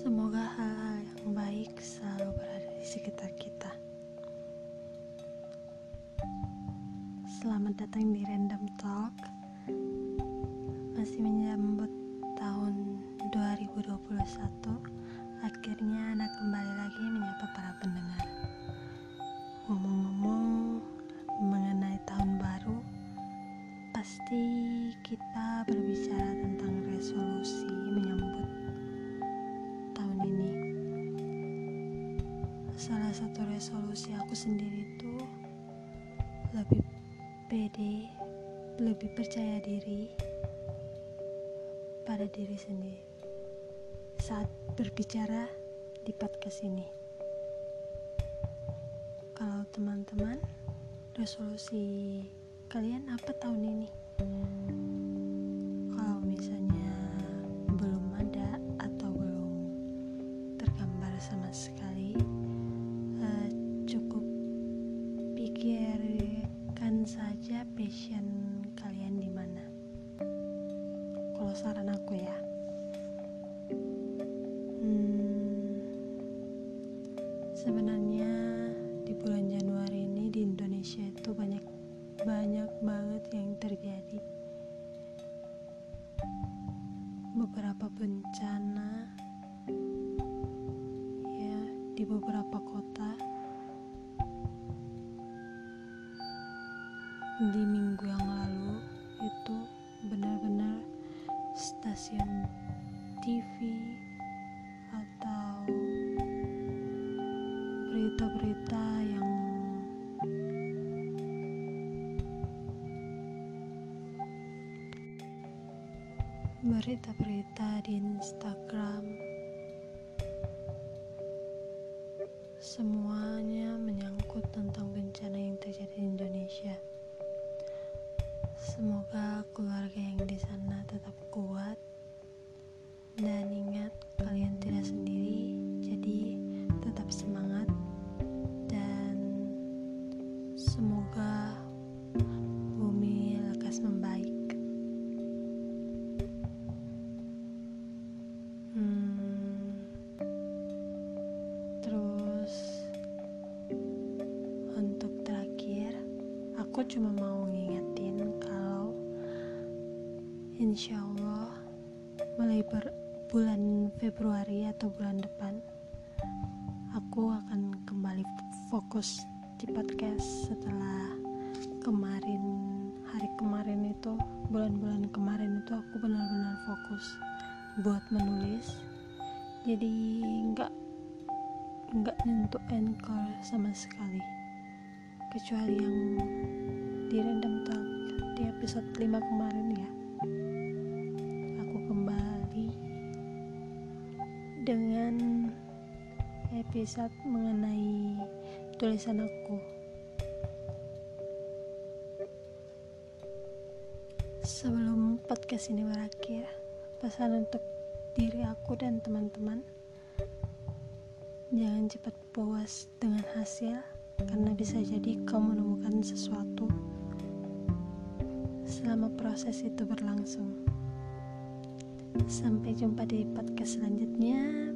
Semoga hal-hal yang baik selalu berada di sekitar kita. Selamat datang di Random Talk. Masih menyambut tahun 2021. Akhirnya anak kembali lagi menyapa para pendengar. Ngomong-ngomong, resolusi aku sendiri itu lebih pede, lebih percaya diri pada diri sendiri saat berbicara di podcast ini. Kalau teman-teman, resolusi kalian apa tahun ini? Kalau misalnya saja passion kalian di mana. Kalau saran aku ya, hmm, sebenarnya di bulan Januari ini di Indonesia itu banyak banyak banget yang terjadi. Beberapa bencana di minggu yang lalu itu benar-benar stasiun TV atau berita-berita yang berita-berita di Instagram. Semuanya cuma mau ngingetin kalau insya Allah mulai ber bulan Februari atau bulan depan aku akan kembali fokus di podcast setelah kemarin hari kemarin itu bulan-bulan kemarin itu aku benar-benar fokus buat menulis. Jadi nggak nggak nyentuh anchor sama sekali. Kecuali yang di random talk di episode 5 kemarin ya. Aku kembali dengan episode mengenai tulisan aku. Sebelum podcast ini berakhir pesan untuk diri aku dan teman-teman. Jangan cepat puas dengan hasil karena bisa jadi kau menemukan sesuatu selama proses itu berlangsung. Sampai jumpa di podcast selanjutnya